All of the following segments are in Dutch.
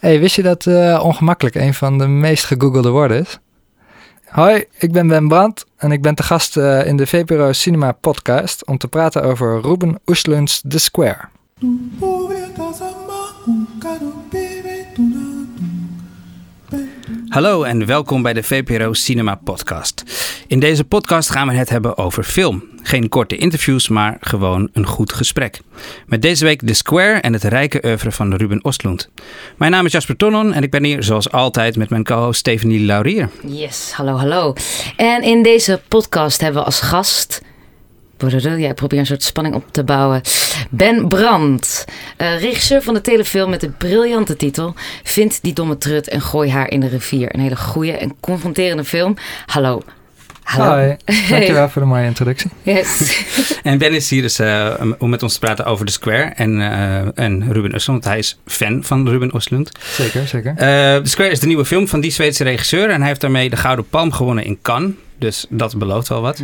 Hey, wist je dat uh, ongemakkelijk een van de meest gegoogelde woorden is? Hoi, ik ben Ben Brandt en ik ben te gast uh, in de VPRO Cinema podcast om te praten over Ruben Oestlunds The Square. Hallo en welkom bij de VPRO Cinema Podcast. In deze podcast gaan we het hebben over film. Geen korte interviews, maar gewoon een goed gesprek. Met deze week The Square en het rijke oeuvre van Ruben Ostlund. Mijn naam is Jasper Tonnon en ik ben hier zoals altijd met mijn co-host Stephanie Laurier. Yes, hallo, hallo. En in deze podcast hebben we als gast ja, ik probeer een soort spanning op te bouwen. Ben Brandt, uh, regisseur van de telefilm met de briljante titel Vind die domme trut en gooi haar in de rivier. Een hele goede en confronterende film. Hallo. Hallo. Hoi, dankjewel voor de mooie introductie. Yes. en Ben is hier dus uh, om met ons te praten over The Square en, uh, en Ruben Östlund. Hij is fan van Ruben Östlund. Zeker, zeker. The Square is de nieuwe film van die Zweedse regisseur en hij heeft daarmee de Gouden Palm gewonnen in Cannes. Dus dat belooft wel wat.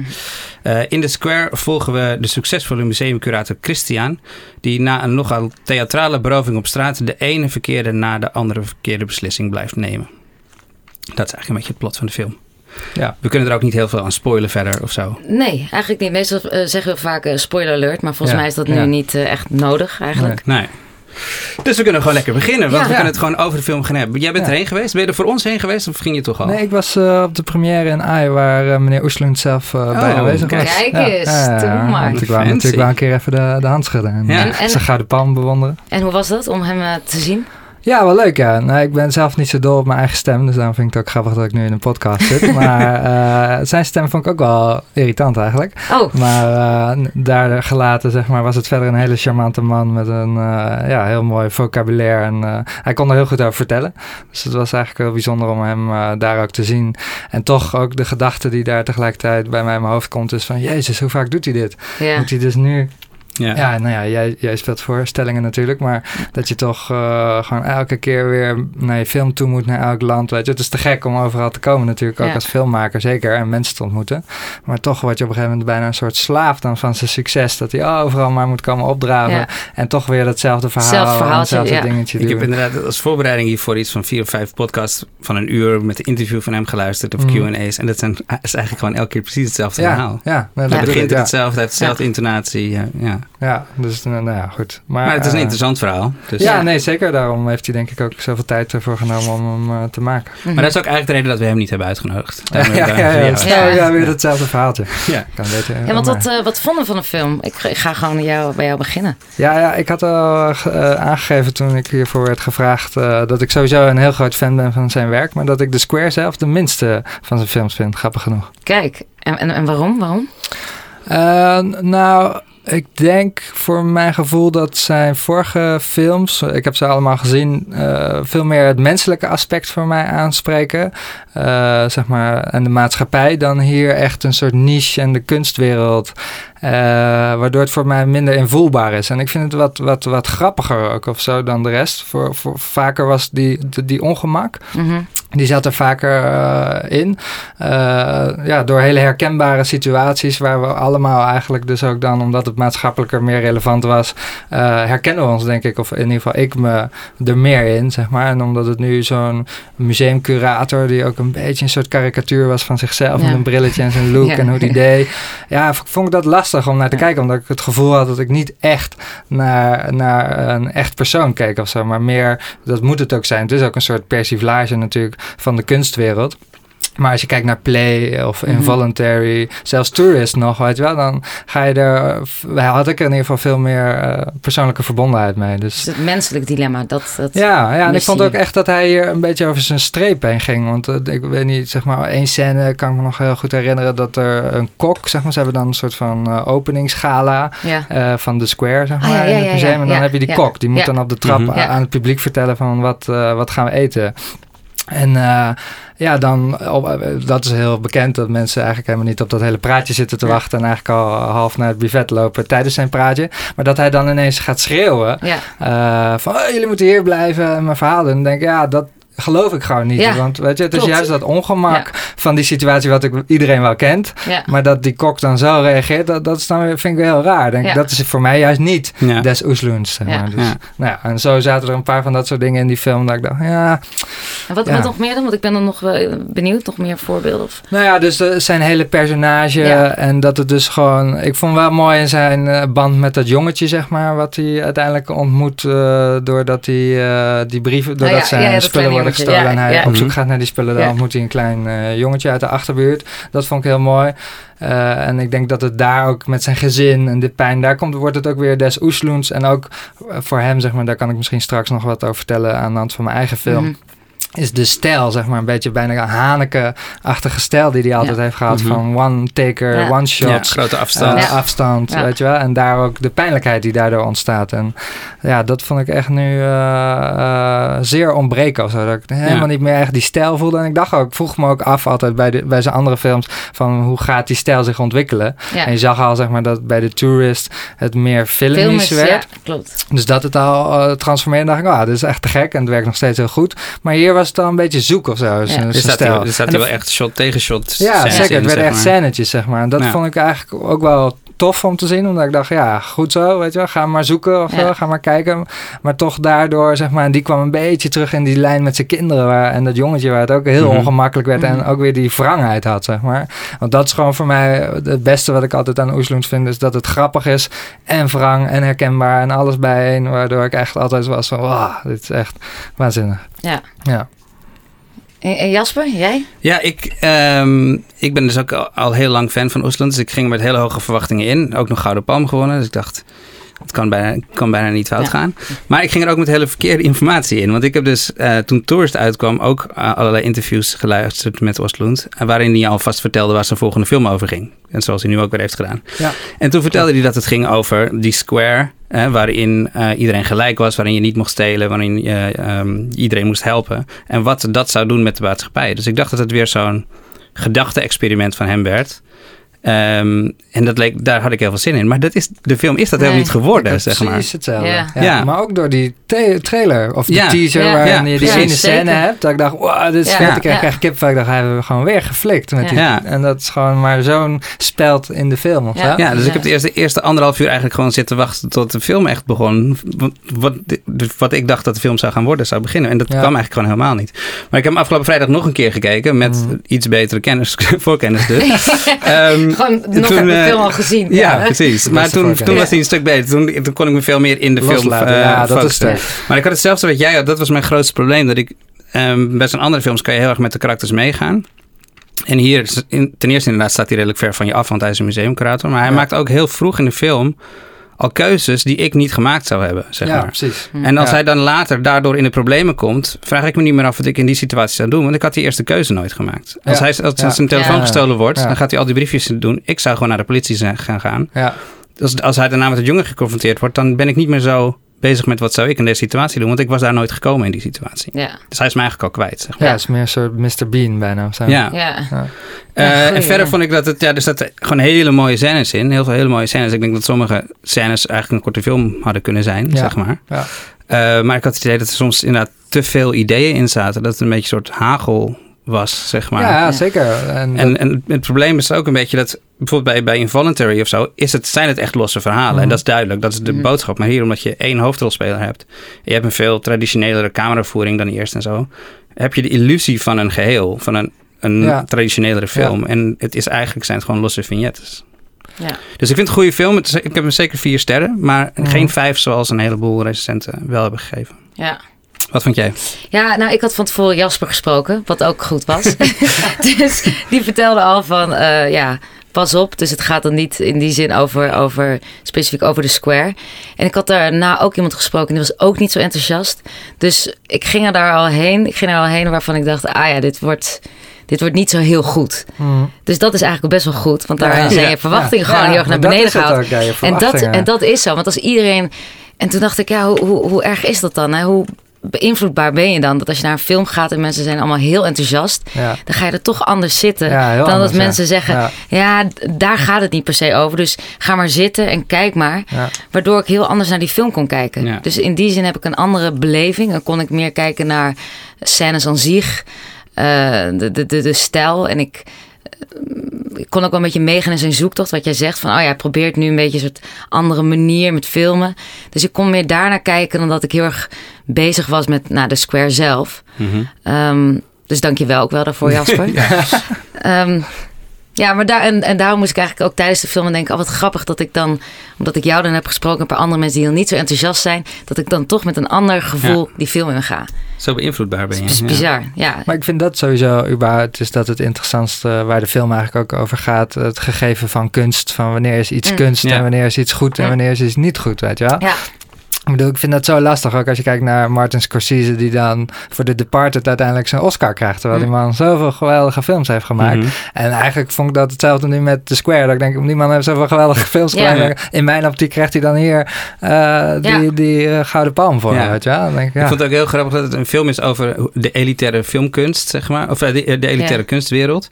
Uh, in de Square volgen we de succesvolle museumcurator Christian, die na een nogal theatrale beroving op straat de ene verkeerde na de andere verkeerde beslissing blijft nemen. Dat is eigenlijk een beetje het plot van de film. Ja. We kunnen er ook niet heel veel aan spoilen verder of zo. Nee, eigenlijk niet. Meestal uh, zeggen we vaak uh, spoiler alert, maar volgens mij is dat nu niet echt nodig eigenlijk. Nee. nee. Dus we kunnen gewoon lekker beginnen, want we kunnen het gewoon over de film gaan hebben. Jij bent erheen geweest. Ben je er voor ons heen geweest of ging je toch al? Nee, ik was uh, op de première in AI waar uh, meneer Oeslund zelf uh, oh, bij aanwezig was. Kijk eens, ja, maar. Ik wou natuurlijk wel een keer even de, de hand schudden en, en, en zijn gouden palm bewonderen. En hoe was dat om hem te zien? Ja, wel leuk ja. Nou, ik ben zelf niet zo dol op mijn eigen stem, dus daarom vind ik het ook grappig dat ik nu in een podcast zit. Maar uh, zijn stem vond ik ook wel irritant eigenlijk. Oh. Maar uh, daar gelaten, zeg maar, was het verder een hele charmante man met een uh, ja, heel mooi vocabulaire. En hij kon er heel goed over vertellen. Dus het was eigenlijk heel bijzonder om hem daar ook te zien. En toch ook de gedachte die daar tegelijkertijd bij mij in mijn hoofd komt is van... Jezus, hoe vaak doet hij dit? Ja. Moet hij dus nu ja. ja, nou ja, jij, jij speelt voorstellingen natuurlijk, maar dat je toch uh, gewoon elke keer weer naar je film toe moet, naar elk land. Weet je, het is te gek om overal te komen natuurlijk, ook als filmmaker zeker, en mensen te ontmoeten. Maar toch word je op een gegeven moment bijna een soort slaaf dan van zijn succes, dat hij overal maar moet komen opdraven en toch weer datzelfde verhaal, verhaal hetzelfde dingetje Ik heb inderdaad als voorbereiding hiervoor iets van vier of vijf podcasts van een uur met een interview van hem geluisterd of mm. Q&A's. En dat zijn, is eigenlijk gewoon elke keer precies hetzelfde verhaal. Ja, nou, dat begint het hetzelfde, heeft dezelfde intonatie. ja. Ja, dus nou, nou ja, goed. Maar, maar het is een uh, interessant verhaal. Dus. Ja, nee, zeker. Daarom heeft hij denk ik ook zoveel tijd ervoor genomen om hem uh, te maken. Maar dat is ook eigenlijk de reden dat we hem niet hebben uitgenodigd. Ja, ja, ja, ja, ja, ja, weer hetzelfde verhaaltje. Ja, kan weten, ja want wat, uh, wat vonden van de film? Ik, ik ga gewoon jou, bij jou beginnen. Ja, ja ik had al aangegeven toen ik hiervoor werd gevraagd dat ik sowieso een heel groot fan ben van zijn werk. Maar dat ik The Square zelf de minste van zijn films vind. Grappig genoeg. Kijk, en, en, en waarom? Waarom? nou, ik denk voor mijn gevoel dat zijn vorige films, ik heb ze allemaal gezien, uh, veel meer het menselijke aspect voor mij aanspreken. Uh, zeg maar, en de maatschappij dan hier echt een soort niche en de kunstwereld. Uh, waardoor het voor mij minder invoelbaar is. En ik vind het wat, wat, wat grappiger ook of zo dan de rest. Voor, voor, vaker was die, die, ongemak. Mm. Die zat er vaker uh, in. Uh, ja, door hele herkenbare situaties waar we allemaal eigenlijk dus ook dan, omdat het maatschappelijker meer relevant was, herkennen we ons denk ik, of in ieder geval ik me er meer in, zeg maar. En omdat het nu zo'n museumcurator die ook een beetje een soort karikatuur was van zichzelf, ja. met een brilletje en zijn look ja. en hoe die deed. Ja, vond ik dat lastig om naar te kijken, omdat ik het gevoel had dat ik niet echt naar, naar een echt persoon keek of zo, maar meer, dat moet het ook zijn. Het is ook een soort persiflage natuurlijk van de kunstwereld. Maar als je kijkt naar Play of mhm. Involuntary, mm -hmm. zelfs Tourist nog, weet je wel, dan ga je er, had ik er in ieder geval veel meer uh, persoonlijke verbondenheid mee. Dus, dus het menselijk dilemma, dat, dat Ja, ja en ik vond ook echt dat hij hier een beetje over zijn streep heen ging. Want uh, ik weet niet, zeg maar, één scène kan ik me nog heel goed herinneren dat er een kok, zeg maar, ze hebben dan een soort van uh, openingsgala ja. van de Square, zeg maar, ah, ja, ja, in het museum. En dan heb je die kok, die moet dan op de trap mm -hmm. aan het publiek vertellen van wat, wat gaan we eten. En uh, ja, dan, dat is heel bekend dat mensen eigenlijk helemaal niet op dat hele praatje zitten te wachten en eigenlijk al half naar het buffet lopen tijdens zijn praatje. Maar dat hij dan ineens gaat schreeuwen ja. uh, van oh, jullie moeten hier blijven en mijn verhaal. Dan denk ik, ja, dat, geloof ik gewoon niet. Ja, want weet je, het is juist dat ongemak van die situatie wat ik, iedereen wel kent. Ja. Maar dat die kok dan zo reageert, dat, dat is dan vind ik wel heel raar. Denk. Dat is voor mij juist niet Ja. des oesloens. Zeg Ja. maar. Dus, Ja. nou ja, en zo zaten er een paar van dat soort dingen in die film dat ik dacht, ja, En wat, Ja. wat nog meer dan? Want ik ben dan nog wel benieuwd. Nog meer voorbeelden? Of... Nou ja, dus zijn hele personage Ja. en dat het dus gewoon... Ik vond wel mooi in zijn eh, band met dat jongetje, zeg maar... wat hij uiteindelijk ontmoet eh, doordat hij eh, die brieven... doordat Oh ja, zijn ja, ja, dat spullen worden jongetje. gestolen Ja, en hij ja. op zoek Mhm. gaat naar die spullen. Dan Ja. ontmoet hij een klein eh, jongetje uit de achterbuurt. Dat vond ik heel mooi. Eh, en ik denk dat het daar ook met zijn gezin en de pijn... daar komt, wordt het ook weer des oesloens. En ook eh, voor hem, zeg maar... daar kan ik misschien straks nog wat over vertellen... aan de hand van mijn eigen film Mhm. Is de stijl, zeg maar, een beetje bijna een Haneke-achtige stijl die hij altijd Ja. heeft gehad. Mhm. van one taker, Ja. one Ja, shot. grote afstand. eh, Ja. afstand, Ja. weet je wel. En daar ook de pijnlijkheid die daardoor ontstaat. En ja, dat vond ik echt nu eh, eh, zeer ontbreken of zo. Dat ik helemaal Ja. niet meer echt die stijl voelde. En ik dacht ook, ik vroeg me ook af altijd bij, de, bij zijn andere films... van hoe gaat die stijl zich ontwikkelen? Ja. En je zag al, zeg maar, dat bij The Tourist het meer filmisch werd. ja, klopt. Dus dat het al transformeerde, dacht ik, ah, dit is echt te gek en het werkt nog steeds heel goed. Maar hier was het al een beetje zoek of zo. Ja. zijn Er staat, er staat wel echt shot tegen shot. Ja, zeker. Het werden zeg echt scènetjes, zeg maar. En dat Ja. vond ik eigenlijk ook wel tof om te zien. Omdat ik dacht, ja, goed zo, weet je wel. Ga maar zoeken of Ja. zo, ga maar kijken. Maar toch daardoor, zeg maar, en die kwam een beetje terug in die lijn met zijn kinderen. Waar, en dat jongetje waar het ook heel Mhm. ongemakkelijk werd. En Mhm. ook weer die wrangheid had, zeg maar. Want dat is gewoon voor mij het beste wat ik altijd aan Oesloens vind. Is dat het grappig is en wrang en herkenbaar en alles bijeen. Waardoor ik echt altijd was van, wow, dit is echt waanzinnig. Ja. Ja. En, Jasper, jij? Ja, ik, ehm, ik ben dus ook al, heel lang fan van Oesland. Dus ik ging met hele hoge verwachtingen in. Ook nog Gouden Palm gewonnen. Dus ik dacht, het kan bijna, kan bijna niet fout Ja. gaan. Maar ik ging er ook met hele verkeerde informatie in. Want ik heb dus eh, toen Tourist uitkwam ook eh, allerlei interviews geluisterd met Oesland. Waarin hij alvast vertelde waar zijn volgende film over ging. En zoals hij nu ook weer heeft gedaan. Ja. En toen vertelde hij dat het ging over die square. waarin eh, iedereen gelijk was, waarin je niet mocht stelen, waarin je ehm, iedereen moest helpen. En wat dat zou doen met de maatschappij. Dus ik dacht dat het weer zo'n gedachte-experiment van hem werd. Ehm, en dat leek, daar had ik heel veel zin in. Maar dat is, de film is dat Nee. helemaal niet geworden, Ja, zeg maar. Precies hetzelfde. Ja. Ja. Ja. Maar ook door die trailer of de Ja. teaser Ja. waarin Ja, je die ene scène hebt. Dat ik dacht, wow, dit is Ja. vet. Ik kreeg echt kipvel. Ik dacht, hij hebben we gewoon weer geflikt. Met Ja. die, Ja. En dat is gewoon maar zo'n speld in de film of Ja. dus Ja. ik heb de eerste, eerste anderhalf uur eigenlijk gewoon zitten wachten tot de film echt begon. Wat, wat, wat ik dacht dat de film zou gaan worden, zou beginnen. En dat Ja. kwam eigenlijk gewoon helemaal niet. Maar ik heb hem afgelopen vrijdag nog een keer gekeken met Mhm. iets betere kennis, voorkennis dus. Ehm, Gewoon nog toen, heb de eh, film al gezien. ja, precies. Maar toen, toen was hij een stuk beter. Toen, toen kon ik me veel meer in de Loslaten, film eh, ja, dat is focussen. sterk. Maar ik had hetzelfde wat jij had. Dat was mijn grootste probleem. Dat ik ehm, bij zijn andere films kan je heel erg met de karakters meegaan. En hier, ten eerste inderdaad staat hij redelijk ver van je af, want hij is een museumcurator. Maar hij Ja. maakt ook heel vroeg in de film al keuzes die ik niet gemaakt zou hebben, zeg Ja, maar. precies. En als Ja. hij dan later daardoor in de problemen komt, vraag ik me niet meer af wat ik in die situatie zou doen. Want ik had die eerste keuze nooit gemaakt. Als, Ja. hij, als Ja. zijn telefoon Ja. gestolen wordt, Ja. dan gaat hij al die briefjes doen. Ik zou gewoon naar de politie zijn- gaan gaan. Ja. Als, als hij daarna met het jongen geconfronteerd wordt, dan ben ik niet meer zo bezig met wat zou ik in deze situatie doen. Want ik was daar nooit gekomen in die situatie. Ja. Dus hij is me eigenlijk al kwijt. Zeg maar. ja, het is meer een soort Mr. Bean bijna. Of zo. Ja. Ja. Eh, Ja, en goeie, verder ja. vond ik dat het, ja, er zaten gewoon hele mooie scènes in. Heel veel hele mooie scènes. Ik denk dat sommige scènes eigenlijk een korte film hadden kunnen zijn, Ja. zeg maar. Ja. Eh, maar ik had het idee dat er soms inderdaad te veel ideeën in zaten. Dat het een beetje een soort hagel was, zeg maar. Ja, Ja. zeker. En, En, en het probleem is ook een beetje dat bijvoorbeeld bij, bij Involuntary of zo, is het, zijn het echt losse verhalen. Mhm. En dat is duidelijk, dat is de Mhm. boodschap. Maar hier, omdat je één hoofdrolspeler hebt, en je hebt een veel traditionelere cameravoering dan eerst en zo, heb je de illusie van een geheel, van een, een Ja. traditionelere film. En het is eigenlijk zijn het gewoon losse vignettes. Ja. Dus ik vind het een goede film. Het is- Ik heb hem zeker vier sterren, maar Mhm. geen vijf zoals een heleboel recensenten wel hebben gegeven. Ja. Wat vond jij? Ja, nou, ik had van tevoren Jasper gesproken, wat ook goed was. dus die vertelde al van, eh, ja, pas op. Dus het gaat dan niet in die zin over, over, specifiek over de square. En ik had daarna ook iemand gesproken, die was ook niet zo enthousiast. Dus ik ging er daar al heen. Ik ging er al heen waarvan ik dacht, ah ja, dit wordt, dit wordt niet zo heel goed. Mm. Dus dat is eigenlijk best wel goed, want daar Ja. zijn Ja. je verwachtingen Ja. gewoon Ja, heel erg naar beneden gehaald. En dat, en dat is zo, want als iedereen. En toen dacht ik, ja, hoe, hoe, hoe erg is dat dan? Hè? Hoe beïnvloedbaar ben je dan? Dat als je naar een film gaat en mensen zijn allemaal heel enthousiast, Ja. dan ga je er toch anders zitten. Ja, dan anders, dat mensen zeggen, Ja. daar gaat het niet per se over. Dus ga maar zitten en kijk maar. Ja. Waardoor ik heel anders naar die film kon kijken. Ja. Dus in die zin heb ik een andere beleving. Dan kon ik meer kijken naar scènes aan zich. eh, de, de, de, de stijl. En ik, ik kon ook wel een beetje meegaan in zijn zoektocht. Wat jij zegt van, oh ja, hij probeert nu een beetje een soort andere manier met filmen. Dus ik kon meer daarnaar kijken dan dat ik heel erg bezig was met nou, de square zelf. Mhm. Ehm, dus dank je wel ook wel daarvoor, Jasper. Ehm, ja, maar daar, en, en daarom moest ik eigenlijk ook tijdens de film denken... oh, wat grappig dat ik dan, omdat ik jou dan heb gesproken... een paar andere mensen die dan niet zo enthousiast zijn... dat ik dan toch met een ander gevoel die film in ga. Zo beïnvloedbaar ben je. Dat is bizar, ja. Maar ik vind dat sowieso überhaupt is dat het interessantste waar de film eigenlijk ook over gaat. Het gegeven van kunst. Van wanneer is iets Mm. kunst Ja. en wanneer is iets goed en wanneer is iets niet goed, weet je wel? Ja, Ik bedoel, ik vind dat zo lastig ook als je kijkt naar Martin Scorsese die dan voor The Departed uiteindelijk zijn Oscar krijgt. Terwijl Mm. die man zoveel geweldige films heeft gemaakt. Mhm. En eigenlijk vond ik dat hetzelfde nu met The Square. Dat ik denk, die man heeft zoveel geweldige films Ja. gemaakt. In mijn optiek krijgt hij dan hier eh, die, Ja. die eh, gouden palm voor, Ja. weet je wel? Dan denk ik, ja. Ik vond het ook heel grappig dat het een film is over de elitaire filmkunst, zeg maar. Of eh, de, de elitaire kunstwereld.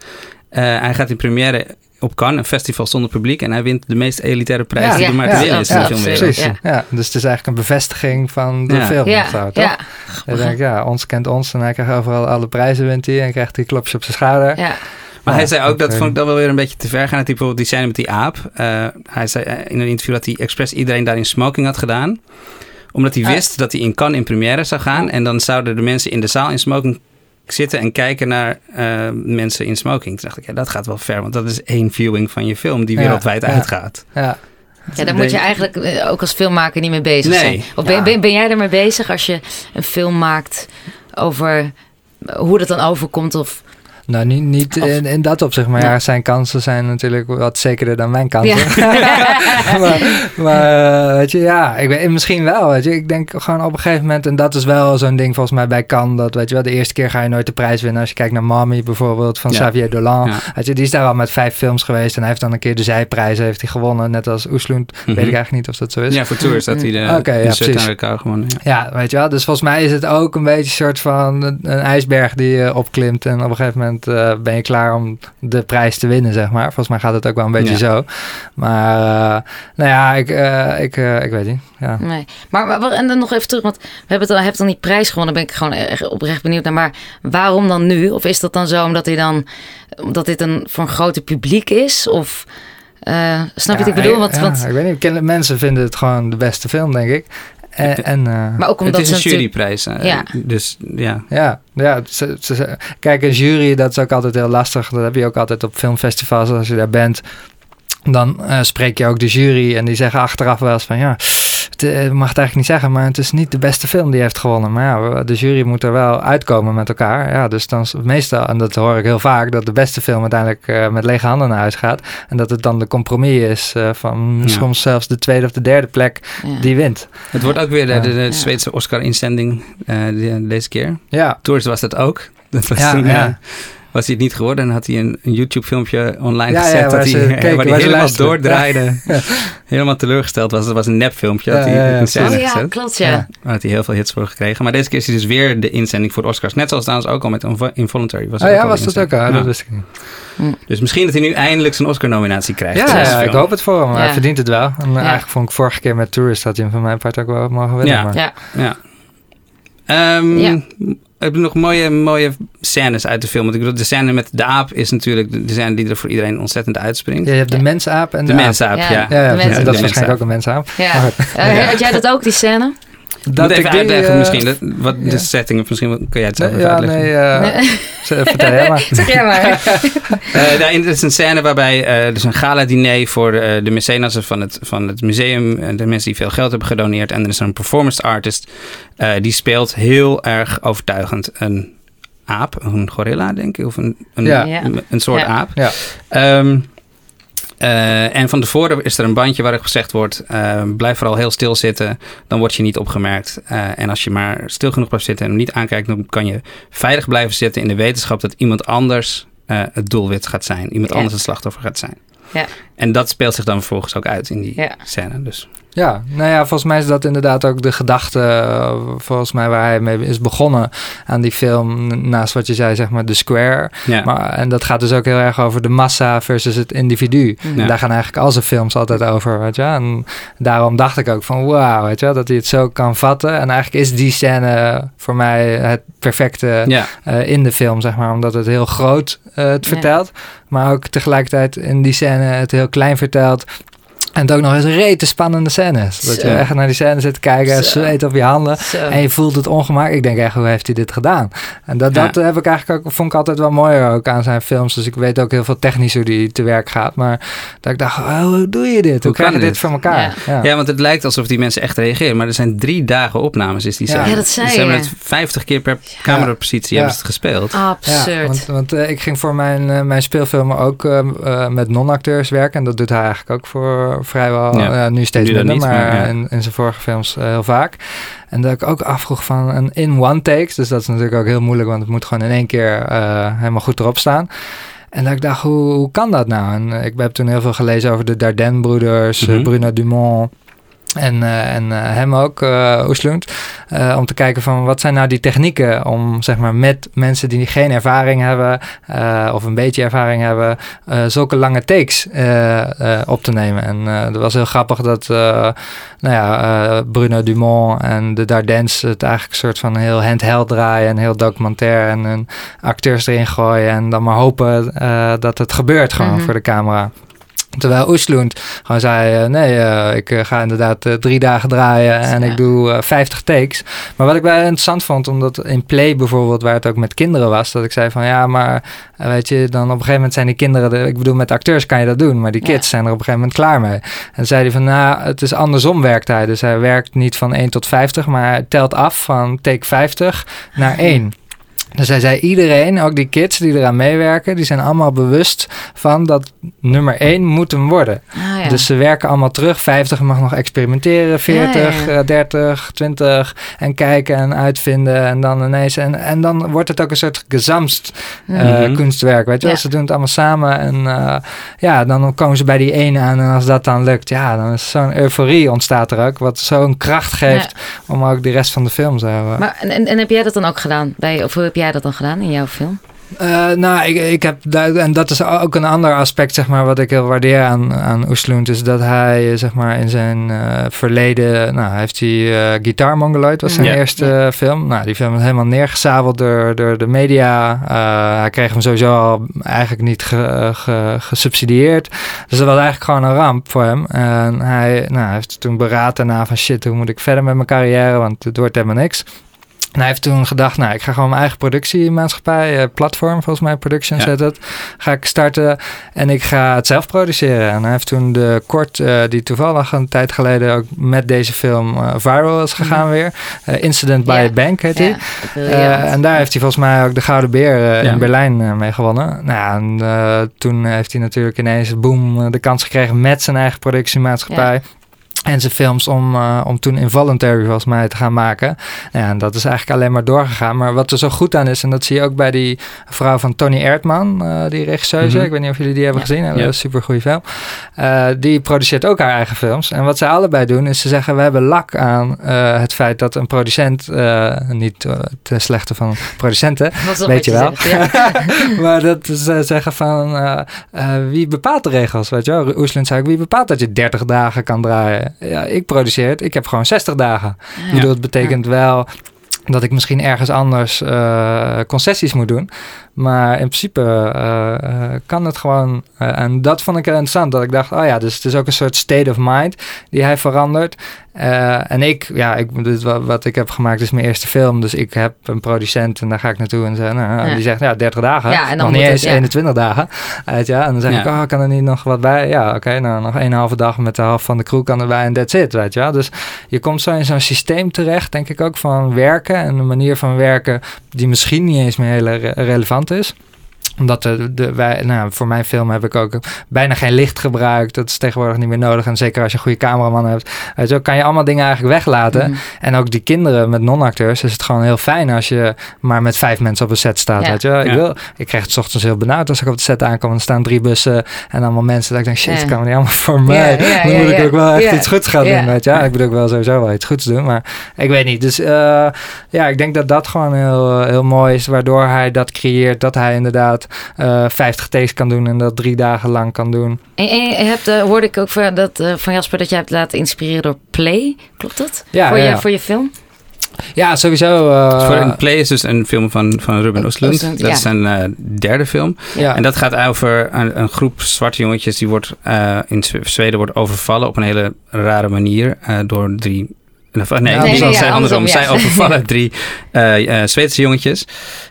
Eh, hij gaat in première op Cannes, een festival zonder publiek. En hij wint de meest elitaire prijs Ja. die er maar te Ja. winnen is in Ja, de filmwereld. absoluut. Precies, Ja. ja. Dus het is eigenlijk een bevestiging van de Ja. film. ja, zo, toch? ja, denk, ja, ons kent ons en hij krijgt overal alle prijzen wint hij en krijgt hij klopjes op zijn schouder. ja. Maar hij zei ook, dat vond ik dan wel weer een beetje te ver gaan. Dat hij bijvoorbeeld die scène met die aap. eh, hij zei eh, in een interview dat hij expres iedereen daar in smoking had gedaan. Omdat hij Ah. wist dat hij in Cannes in première zou gaan. En dan zouden de mensen in de zaal in smoking zitten en kijken naar eh, mensen in smoking. Toen dacht ik, ja, dat gaat wel ver. Want dat is één viewing van je film die wereldwijd ja. uitgaat. Ja, Ja, daar moet je eigenlijk eh, ook als filmmaker niet mee bezig Nee. zijn. Of ben, Ja. ben, ben jij ermee bezig als je een film maakt over hoe dat dan overkomt? Of, nou niet, niet Of- in, in dat opzicht, maar Ja. ja, zijn kansen zijn natuurlijk wat zekerder dan mijn kansen. ja. maar maar eh, weet je, ja, ik weet, misschien wel. Weet je. Ik denk gewoon op een gegeven moment, en dat is wel zo'n ding volgens mij bij Cannes, dat weet je wel, de eerste keer ga je nooit de prijs winnen. Als je kijkt naar Mommy bijvoorbeeld van Ja. Xavier Dolan. Weet je, die is daar al met vijf films geweest en hij heeft dan een keer de zijprijs heeft hij gewonnen, net als Oesloen. Weet ik eigenlijk niet of dat zo is. Ja, voor Tours dat hij de, Oké, ja, de shirt precies. aan elkaar gewonnen. Ja. Ja, weet je wel. Dus volgens mij is het ook een beetje een soort van een, een ijsberg die je opklimt. En op een gegeven moment eh, ben je klaar om de prijs te winnen, zeg maar. Volgens mij gaat het ook wel een beetje Ja. zo. Maar eh, nou ja, ik, eh, ik, eh, ik weet niet. Ja. Nee. Maar, maar en dan nog even terug, want we hebben het al, hebt dan die prijs gewonnen. Daar ben ik gewoon echt oprecht benieuwd naar. Maar waarom dan nu? Of is dat dan zo omdat hij dan omdat dit een voor een groter publiek is? Of eh, snap je wat ik bedoel? Want, ja, want, ik weet niet. Mensen vinden het gewoon de beste film, denk ik. En, en eh, maar ook omdat Het is een juryprijs. eh, Ja. Dus ja. Ja, ja ze, ze- ze- kijk, een jury, dat is ook altijd heel lastig. Dat heb je ook altijd op filmfestivals als je daar bent. Dan eh, spreek je ook de jury en die zeggen achteraf wel eens van ja, het eh, mag het eigenlijk niet zeggen, maar het is niet de beste film die heeft gewonnen. Maar ja, de jury moet er wel uitkomen met elkaar. Ja, dus dan is meestal, en dat hoor ik heel vaak, dat de beste film uiteindelijk eh, met lege handen naar huis gaat. En dat het dan de compromis is eh, van Ja. soms zelfs de tweede of de derde plek ja. die wint. Het wordt ook weer de, de. Zweedse Oscar-inzending eh, deze keer. Ja, Tours was dat ook. Dat was Ja, toen, ja. Was hij het niet geworden. En had hij een, een YouTube-filmpje online Ja, ja, gezet. waar dat ze hij, keken, waar waar hij helemaal luisteren. doordraaide. Helemaal teleurgesteld was. Het was een nepfilmpje. Ja, dat hij ja, ja, in scène Oh ja, klopt ja. Ja. Daar had hij heel veel hits voor gekregen. Maar deze keer is hij dus weer de inzending voor de Oscars. Net zoals trouwens ook al met Invo- Involuntary. Was ook ja, was dat ook al? Dat wist ik niet. Dus misschien dat hij nu eindelijk zijn Oscar-nominatie krijgt. Ja, ik hoop het voor hem. Hij verdient het wel. En eh, Ja. eigenlijk vond ik vorige keer met Tourist dat hij hem van mijn part ook wel mogen winnen. Ja. maar- Ja. Ja. Ehm, Ja. Heb je nog mooie, mooie scènes uit de film? Want ik bedoel, de scène met de aap is natuurlijk de, scène die er voor iedereen ontzettend uitspringt. Ja, je hebt de Ja. mensaap en de de, aap. mensaap, Ja. ja. Ja, ja, De precies. mens- dat is waarschijnlijk ook een mensaap. Ja. Eh, Had jij dat ook, die scène? Dat ik even die, uitleggen eh, misschien. Dat, wat ja. de setting is. Misschien kun jij het zelf Nee, even ja, uitleggen. nee, eh, Nee. z- vertel jij maar. Zeg jij maar. Eh, daarin is een scène waarbij er dus een gala-diner voor eh, de mecenassen van het, van het museum. en de mensen die veel geld hebben gedoneerd. En er is een performance artist. eh, die speelt heel erg overtuigend een aap. Een gorilla, denk ik. Of een, een, Ja. Een, een soort Ja. aap. Ja. Ehm, eh, en van tevoren is er een bandje waarop gezegd wordt: eh, blijf vooral heel stil zitten, dan word je niet opgemerkt. Eh, en als je maar stil genoeg blijft zitten en hem niet aankijkt, dan kan je veilig blijven zitten in de wetenschap dat iemand anders het doelwit gaat zijn, iemand Ja. anders het slachtoffer gaat zijn. Ja. En dat speelt zich dan vervolgens ook uit in die Ja. scène. Dus Ja, nou ja, volgens mij is dat inderdaad ook de gedachte, uh, volgens mij waar hij mee is begonnen aan die film, naast wat je zei, zeg maar, de square. Ja. Maar, en dat gaat dus ook heel erg over de massa versus het individu. En daar gaan eigenlijk al zijn films altijd over, weet je. En daarom dacht ik ook van, wauw, weet je, dat hij het zo kan vatten. En eigenlijk is die scène voor mij het perfecte Ja. eh, in de film, zeg maar. Omdat het heel groot eh, het Ja. vertelt. Maar ook tegelijkertijd in die scène het heel klein vertelt. En het ook nog eens rete spannende scènes. Dat Zo. je echt naar die scène zit te kijken, Zo. zweet op je handen. Zo. En je voelt het ongemak. Ik denk echt, hoe heeft hij dit gedaan? En dat, Ja. dat heb ik eigenlijk ook, vond ik altijd wel mooier ook aan zijn films. Dus ik weet ook heel veel technisch hoe die te werk gaat. Maar dat ik dacht, oh, hoe doe je dit? Hoe, krijg je kan dit dit? voor elkaar? Ja. Ja, want het lijkt alsof die mensen echt reageren. Maar er zijn drie dagen opnames, is die scène. Ja, dat zei Dus Ze hebben het 50 keer per camerapositie Ja. hebben ze het gespeeld. Ja, Absurd. want, want eh, ik ging voor mijn, eh, mijn speelfilmen ook eh, met non-acteurs werken. En dat doet hij eigenlijk ook voor vrijwel, Ja. nu steeds Nu minder, niet, maar, in, in zijn vorige films eh, heel vaak. En dat ik ook afvroeg van een in-one takes. Dus dat is natuurlijk ook heel moeilijk, want het moet gewoon in één keer eh, helemaal goed erop staan. En dat ik dacht, hoe, hoe kan dat nou? En ik heb toen heel veel gelezen over de Dardenne-broeders, eh, Mhm. Bruno Dumont... En, eh, en eh, hem ook, eh Oeslund. om te kijken van wat zijn nou die technieken om zeg maar met mensen die geen ervaring hebben of een beetje ervaring hebben, zulke lange takes op te nemen. En dat was heel grappig dat nou ja, Bruno Dumont en de Dardennes het eigenlijk een soort van heel handheld draaien en heel documentair en, en acteurs erin gooien en dan maar hopen dat het gebeurt gewoon Mhm. voor de camera. Terwijl Oeslund gewoon zei, eh, nee, eh, ik eh, ga inderdaad drie dagen draaien en Ja. ik doe eh, 50 takes. Maar wat ik wel interessant vond, omdat in Play bijvoorbeeld, waar het ook met kinderen was, dat ik zei van ja, maar weet je, dan op een gegeven moment zijn die kinderen, de, ik bedoel met acteurs kan je dat doen, maar die kids Ja. zijn er op een gegeven moment klaar mee. En zei hij van nou, het is andersom werkt hij. Dus hij werkt niet van 1 tot 50, maar hij telt af van take 50 naar 1. Dus hij zei iedereen, ook die kids die eraan meewerken, die zijn allemaal bewust van dat nummer 1 moet hem worden. Ah, ja. Dus ze werken allemaal terug. 50 mag nog experimenteren, 40, Ja, ja, eh, 30, 20 en kijken en uitvinden en dan ineens. En, en dan wordt het ook een soort gezamst eh, Mhm. kunstwerk. Weet je wel, ze doen het allemaal samen en eh, ja, dan komen ze bij die ene aan en als dat dan lukt, ja, dan is zo'n euforie ontstaat er ook, wat zo'n kracht geeft om ook de rest van de film zo. eh, Maar, en, en, en heb jij dat dan ook gedaan? Bij, of hoe heb jij dat dan gedaan in jouw film? Eh, nou, ik, ik heb daar- en dat is ook een ander aspect, zeg maar, wat ik heel waardeer aan, aan Oesloend, is dat hij, eh, zeg maar, in zijn eh, verleden, nou, heeft hij eh Guitar Mongoloid, was zijn Ja. eerste film. Nou, die film is helemaal neergezabeld door, door de media. Eh, hij kreeg hem sowieso al eigenlijk niet ge, ge- gesubsidieerd. Dus dat was eigenlijk gewoon een ramp voor hem. En hij, nou, hij heeft toen beraad na van shit, hoe moet ik verder met mijn carrière, want het wordt helemaal niks. En hij heeft toen gedacht, nou, ik ga gewoon mijn eigen productiemaatschappij, eh, platform, volgens mij, Production Ja. zet het, ga ik starten en ik ga het zelf produceren. En hij heeft toen de kort, eh, die toevallig een tijd geleden ook met deze film eh, viral is gegaan weer, eh, Incident by Ja. a Bank heet hij. En daar heeft hij volgens mij ook de Gouden Beer in Berlijn mee gewonnen. Nou, en toen heeft hij natuurlijk ineens, boom, de kans gekregen met zijn eigen productiemaatschappij. En zijn films om, eh, om toen Involuntary volgens mij te gaan maken. Nou ja, en dat is eigenlijk alleen maar doorgegaan. Maar wat er zo goed aan is, en dat zie je ook bij die vrouw van Tony Erdman, eh, die regisseuse. Mhm. Ik weet niet of jullie die hebben Ja. gezien. Een Ja. super goede film. Eh, die produceert ook haar eigen films. En wat zij allebei doen, is ze zeggen: We hebben lak aan het feit dat een producent, niet ten slechte van producenten, is weet je wel. zegt, ja. maar dat ze zeggen van wie bepaalt de regels, weet je wel? Oesland zei ook, wie bepaalt dat je 30 dagen kan draaien? Ja, ik produceer het, ik heb gewoon 60 dagen. Ik Ja. bedoel, het betekent wel dat ik misschien ergens anders eh, concessies moet doen. Maar in principe eh, eh, kan het gewoon. eh, en dat vond ik heel interessant. Dat ik dacht, oh ja, dus het is ook een soort state of mind die hij verandert. Eh, en ik, ja, ik, dit, wat, wat ik heb gemaakt is mijn eerste film. Dus ik heb een producent en daar ga ik naartoe. En ze, nou, Ja. die zegt, ja, 30 dagen. Ja, en dan nog niet het, eens ja. 21 dagen. Je, en dan zeg Ja. ik, oh, kan er niet nog wat bij? Ja, oké, nou nog een halve dag met de helft van de crew kan erbij en that's it, weet je wel. Dus je komt zo in zo'n systeem terecht, denk ik ook, van werken. En een manier van werken die misschien niet eens meer heel re- relevant is. Omdat de, de, wij, nou, voor mijn film heb ik ook bijna geen licht gebruikt. Dat is tegenwoordig niet meer nodig. En zeker als je een goede cameraman hebt. Zo kan je allemaal dingen eigenlijk weglaten. Mhm. En ook die kinderen met non-acteurs is het gewoon heel fijn als je maar met vijf mensen op een set staat. Ja. Weet je? Ik, Ja. wil, ik kreeg het 's ochtends heel benauwd als ik op de set aankom. En er staan drie bussen en allemaal mensen. Dat ik denk, shit, Ja. kan niet allemaal voor mij. ja, Dan ja, moet ik ja. ook wel echt Ja. iets goeds gaan Ja. doen. Weet je? Ik bedoel ook wel sowieso wel iets goeds doen. Maar ik weet niet. Dus eh, ja, ik denk dat dat gewoon heel, heel mooi is. Waardoor hij dat creëert. Dat hij inderdaad eh 50 takes kan doen en dat drie dagen lang kan doen. En, en je hebt, eh, hoorde ik ook van, dat, eh, van Jasper dat jij hebt laten inspireren door Play. Klopt dat? Ja, voor, ja, je, ja. voor je film? Ja, sowieso. eh, voor een play is dus een film van, van Ruben Östlund. Östlund, Dat ja. is zijn eh, derde film. ja. En dat gaat over een, een groep zwarte jongetjes die wordt eh, in Zwe- Zweden wordt overvallen op een hele rare manier eh, door drie. Of, nee, Nee, nee, andersom. ja, Zij overvallen drie eh, Zweedse jongetjes.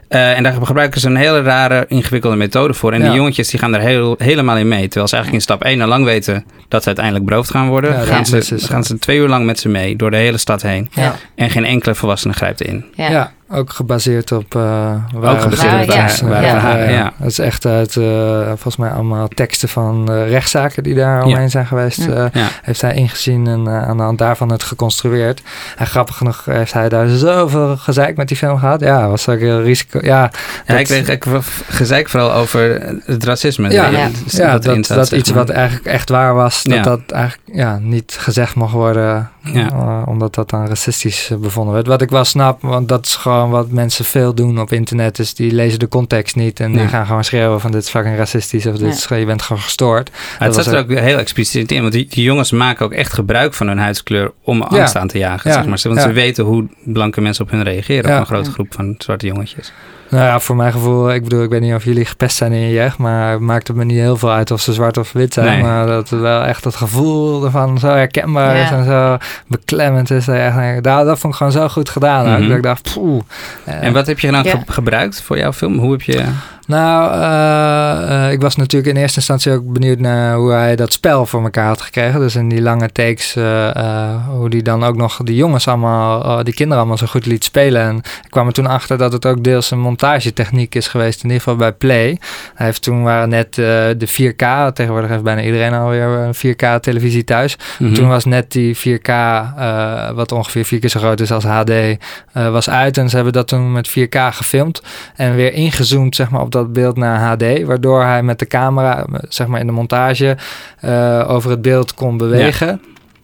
Eh, en daar gebruiken ze een hele rare, ingewikkelde methode voor. En Ja. die jongetjes die gaan er heel, helemaal in mee. Terwijl ze eigenlijk in stap 1 al lang weten dat ze uiteindelijk beroofd gaan worden. Gaan, ze, gaan ze twee uur lang met ze mee door de hele stad heen. En geen enkele volwassene grijpt in. Ja. Ja. ook gebaseerd op uh, gebaseerd op ware ja. verhalen, ja. Het is echt uit, uh, volgens mij allemaal teksten van uh, rechtszaken die daar omheen Ja. zijn geweest. Ja. Uh, Ja. Heeft hij ingezien en uh, aan de hand daarvan het geconstrueerd. En grappig genoeg heeft hij daar zoveel gezeik met die film gehad. Ja, was ook heel risico. Ja, Ja, dat- ik kreeg ik gezeik vooral over het racisme. Ja, dat- ja. dat ja, dat, dat iets maar. wat eigenlijk echt waar was, dat Ja. dat eigenlijk ja, niet gezegd mocht worden, Ja. eh, omdat dat dan racistisch eh, bevonden werd. Wat ik wel snap, want dat is gewoon wat mensen veel doen op internet, is die lezen de context niet en die gaan gewoon schreeuwen van dit is fucking racistisch of dit Ja. is, je bent gewoon gestoord. Maar het zat was er ook heel expliciet in, want die, die jongens maken ook echt gebruik van hun huidskleur om angst aan te jagen. Ja. Zeg maar. Want Ja. ze weten hoe blanke mensen op hun reageren, Ja. op een grote Ja. groep van zwarte jongetjes. Nou ja, voor mijn gevoel, ik bedoel, ik weet niet of jullie gepest zijn in je jeugd, maar het maakt het me niet heel veel uit of ze zwart of wit zijn. Nee. Maar dat het wel echt het gevoel ervan zo herkenbaar is en zo beklemmend is. Dat, je echt denkt, nou, dat vond ik gewoon zo goed gedaan. Mhm. Dat ik dacht, poeh. En wat heb je nou Ja. ge- gebruikt voor jouw film? Hoe heb je... Nou, eh, eh, ik was natuurlijk in eerste instantie ook benieuwd naar hoe hij dat spel voor elkaar had gekregen. Dus in die lange takes, eh, hoe die dan ook nog die jongens allemaal, die kinderen allemaal zo goed liet spelen. En ik kwam er toen achter dat het ook deels een montagetechniek is geweest, in ieder geval bij Play. Hij heeft toen waren net de 4K, tegenwoordig heeft bijna iedereen alweer een 4K televisie thuis. Mhm. Toen was net die 4K, eh, wat ongeveer vier keer zo groot is als HD, was uit. En ze hebben dat toen met 4K gefilmd en weer ingezoomd zeg maar, op dat beeld naar HD. Waardoor hij met de camera, zeg maar in de montage, eh, over het beeld kon bewegen.